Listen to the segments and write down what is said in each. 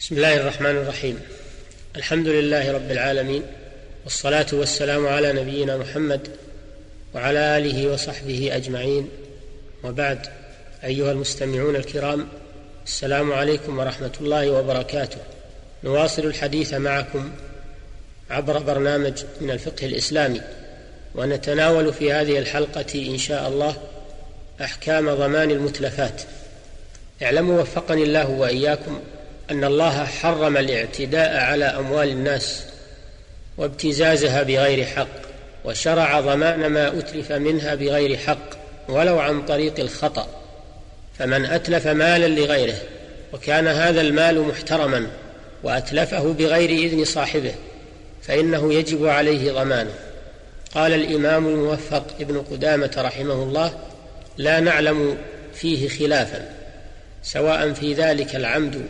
بسم الله الرحمن الرحيم. الحمد لله رب العالمين والصلاة والسلام على نبينا محمد وعلى آله وصحبه أجمعين. وبعد أيها المستمعون الكرام السلام عليكم ورحمة الله وبركاته. نواصل الحديث معكم عبر برنامج من الفقه الإسلامي ونتناول في هذه الحلقة إن شاء الله أحكام ضمان المتلفات. اعلموا وفقني الله وإياكم أن الله حرم الاعتداء على أموال الناس وابتزازها بغير حق وشرع ضمان ما أتلف منها بغير حق ولو عن طريق الخطأ فمن أتلف مالا لغيره وكان هذا المال محترما وأتلفه بغير إذن صاحبه فإنه يجب عليه ضمانه. قال الإمام الموفق ابن قدامة رحمه الله لا نعلم فيه خلافا سواء في ذلك العمد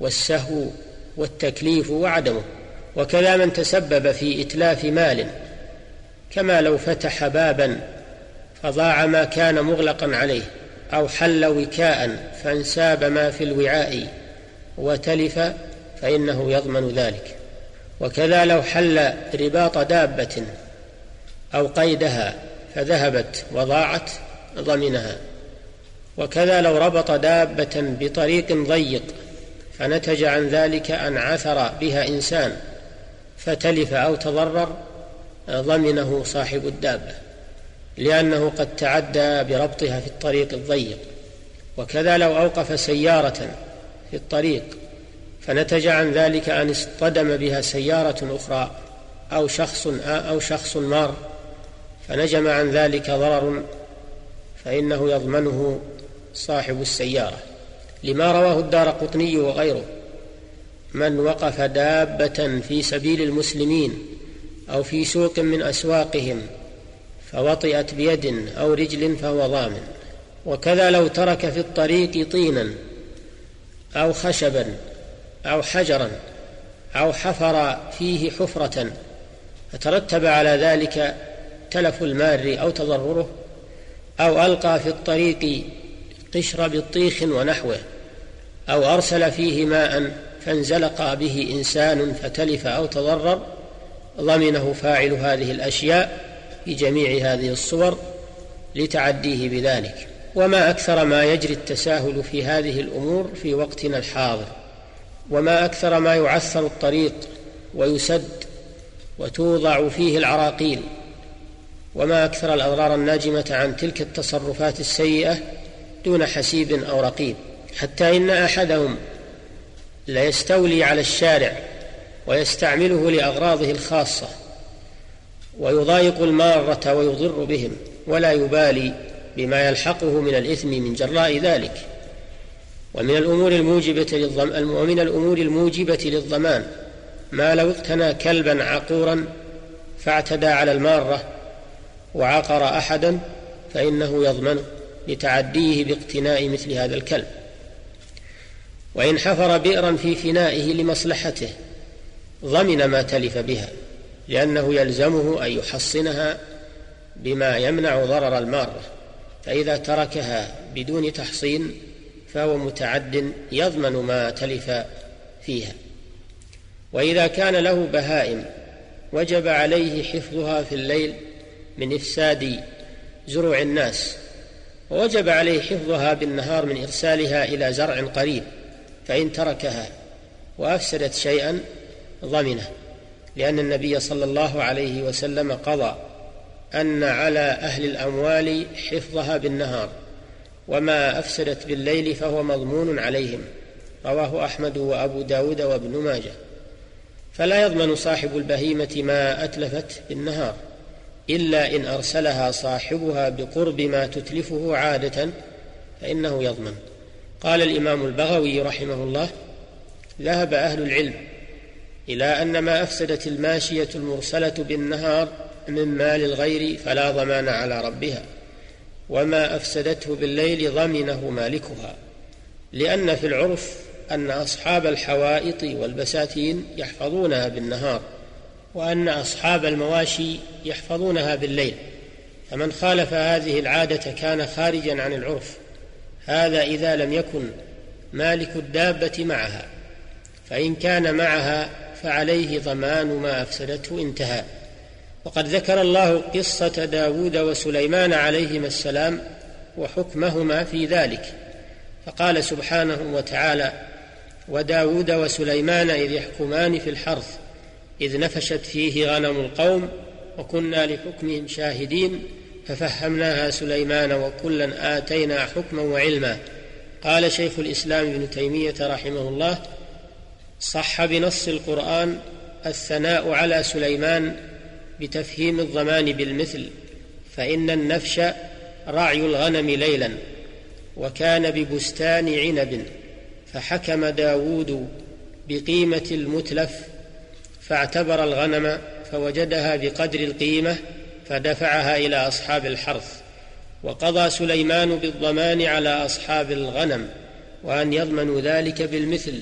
والسهو والتكليف وعدمه وكذا من تسبب في إتلاف مال. كما لو فتح بابا فضاع ما كان مغلقا عليه أو حل وكاء فانساب ما في الوعاء وتلف فإنه يضمن ذلك. وكذا لو حل رباط دابة أو قيدها فذهبت وضاعت ضمنها. وكذا لو ربط دابة بطريق ضيق فنتج عن ذلك أن عثر بها إنسان فتلف أو تضرر ضمنه صاحب الدابة لأنه قد تعدى بربطها في الطريق الضيق وكذا لو أوقف سيارة في الطريق فنتج عن ذلك أن اصطدم بها سيارة أخرى أو شخص أو شخص مار فنجم عن ذلك ضرر فإنه يضمنه صاحب السيارة. لما رواه الدار قطني وغيره. من وقف دابة في سبيل المسلمين أو في سوق من أسواقهم فوطئت بيد أو رجل فهو ضامن. وكذا لو ترك في الطريق طينا أو خشبا أو حجرا أو حفر فيه حفرة فترتب على ذلك تلف المار أو تضرره أو ألقى في الطريق قشر بطيخ ونحوه. أو أرسل فيه ماء فانزلق به إنسان فتلف أو تضرر ضمنه فاعل هذه الأشياء في جميع هذه الصور لتعديه بذلك. وما أكثر ما يجري التساهل في هذه الأمور في وقتنا الحاضر وما أكثر ما يعثر الطريق ويسد وتوضع فيه العراقيل وما أكثر الأضرار الناجمة عن تلك التصرفات السيئة دون حسيب أو رقيب. حتى إن أحدهم ليستولي على الشارع ويستعمله لأغراضه الخاصة ويضايق المارة ويضر بهم ولا يبالي بما يلحقه من الإثم من جراء ذلك ومن الأمور الموجبة للضم... ومن الأمور الموجبة للضمان ما لو اقتنى كلبا عقورا فاعتدى على المارة وعقر أحدا فإنه يضمنه لتعديه باقتناء مثل هذا الكلب وإن حفر بئرا في فنائه لمصلحته ضمن ما تلف بها لأنه يلزمه أن يحصنها بما يمنع ضرر المارة فإذا تركها بدون تحصين فهو متعد يضمن ما تلف فيها. وإذا كان له بهائم وجب عليه حفظها في الليل من إفساد زروع الناس ووجب عليه حفظها بالنهار من إرسالها إلى زرع قريب فإن تركها وأفسدت شيئا ضمنه لأن النبي صلى الله عليه وسلم قضى أن على أهل الأموال حفظها بالنهار وما أفسدت بالليل فهو مضمون عليهم. رواه أحمد وأبو داود وابن ماجه. فلا يضمن صاحب البهيمة ما أتلفت بالنهار إلا إن أرسلها صاحبها بقرب ما تتلفه عادة فإنه يضمن. قال الإمام البغوي رحمه الله ذهب أهل العلم إلى أن ما أفسدت الماشية المرسلة بالنهار من مال الغير فلا ضمان على ربها وما أفسدته بالليل ضمنه مالكها لأن في العرف أن أصحاب الحوائط والبساتين يحفظونها بالنهار وأن أصحاب المواشي يحفظونها بالليل فمن خالف هذه العادة كان خارجا عن العرف. هذا إذا لم يكن مالك الدابة معها فإن كان معها فعليه ضمان ما أفسدته انتهى. وقد ذكر الله قصة داود وسليمان عليهما السلام وحكمهما في ذلك. فقال سبحانه وتعالى وداود وسليمان إذ يحكمان في الحرث إذ نفشت فيه غنم القوم وكنا لحكمهم شاهدين ففهمناها سليمان وكلا آتينا حكما وعلما. قال شيخ الإسلام ابن تيمية رحمه الله صح بنص القرآن الثناء على سليمان بتفهيم الضمان بالمثل فإن النفش رعي الغنم ليلا وكان ببستان عنب فحكم داود بقيمة المتلف فاعتبر الغنم فوجدها بقدر القيمة فدفعها إلى أصحاب الحرث وقضى سليمان بالضمان على أصحاب الغنم وأن يضمنوا ذلك بالمثل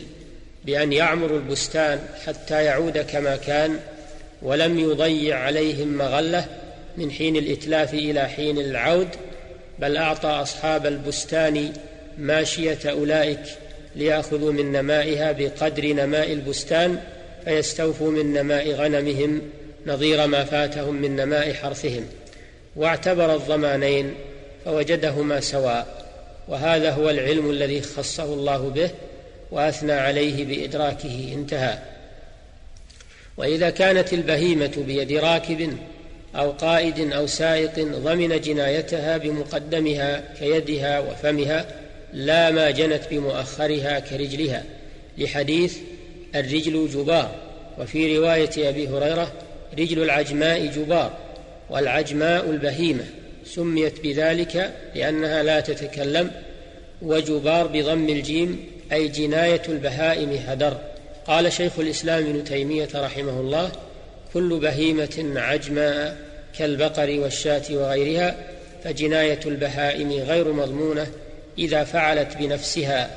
بأن يعمروا البستان حتى يعود كما كان ولم يضيع عليهم مغلة من حين الإتلاف إلى حين العود بل أعطى أصحاب البستان ماشية أولئك ليأخذوا من نمائها بقدر نماء البستان فيستوفوا من نماء غنمهم نظير ما فاتهم من نماء حرثهم واعتبر الضمانين فوجدهما سواء وهذا هو العلم الذي خصه الله به وأثنى عليه بإدراكه انتهى. وإذا كانت البهيمة بيد راكب أو قائد أو سائق ضمن جنايتها بمقدمها كيدها وفمها لا ما جنت بمؤخرها كرجلها لحديث الرجل جبار وفي رواية أبي هريرة رجل العجماء جبار والعجماء البهيمة سميت بذلك لأنها لا تتكلم وجبار بضم الجيم أي جناية البهائم هدر. قال شيخ الإسلام ابن تيمية رحمه الله كل بهيمة عجماء كالبقر والشاة وغيرها فجناية البهائم غير مضمونة إذا فعلت بنفسها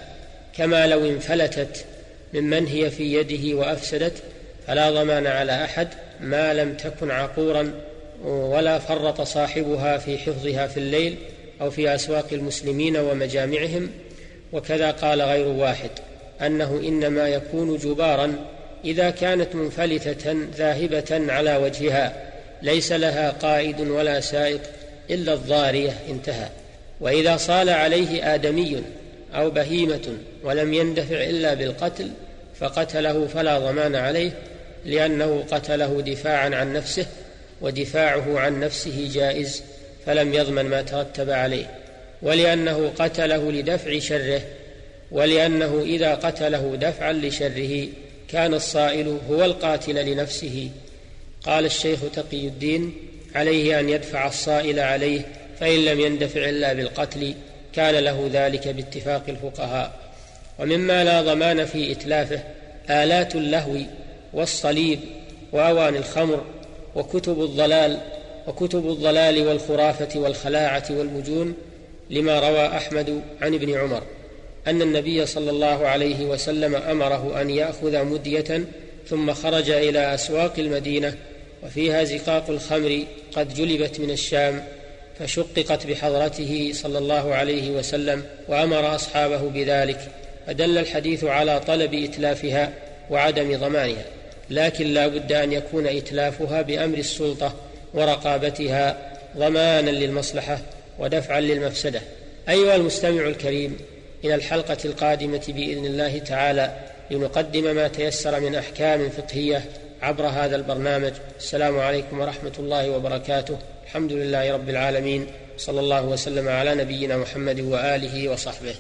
كما لو انفلتت ممن هي في يده وأفسدت فلا ضمان على أحد ما لم تكن عقورا ولا فرط صاحبها في حفظها في الليل أو في أسواق المسلمين ومجامعهم. وكذا قال غير واحد أنه إنما يكون جبارا إذا كانت منفلتة ذاهبة على وجهها ليس لها قائد ولا سائق إلا الضارية انتهى. وإذا صال عليه آدمي أو بهيمة ولم يندفع إلا بالقتل فقتله فلا ضمان عليه لأنه قتله دفاعا عن نفسه ودفاعه عن نفسه جائز فلم يضمن ما ترتب عليه. ولأنه قتله لدفع شره ولأنه إذا قتله دفعا لشره كان الصائل هو القاتل لنفسه. قال الشيخ تقي الدين عليه أن يدفع الصائل عليه فإن لم يندفع إلا بالقتل كان له ذلك باتفاق الفقهاء. ومما لا ضمان في إتلافه آلات اللهو والصليب واواني الخمر وكتب الضلال وكتب الضلال والخرافة والخلاعة والمجون لما روى أحمد عن ابن عمر أن النبي صلى الله عليه وسلم أمره أن يأخذ مدية ثم خرج إلى أسواق المدينة وفيها زقاق الخمر قد جلبت من الشام فشققت بحضرته صلى الله عليه وسلم وأمر أصحابه بذلك فدل الحديث على طلب إتلافها وعدم ضمانها لكن لا بد أن يكون إتلافها بأمر السلطة ورقابتها ضمانا للمصلحة ودفعا للمفسدة. أيها المستمع الكريم إلى الحلقة القادمة بإذن الله تعالى لنقدم ما تيسر من أحكام فقهية عبر هذا البرنامج. السلام عليكم ورحمة الله وبركاته. الحمد لله رب العالمين. صلى الله وسلم على نبينا محمد وآله وصحبه.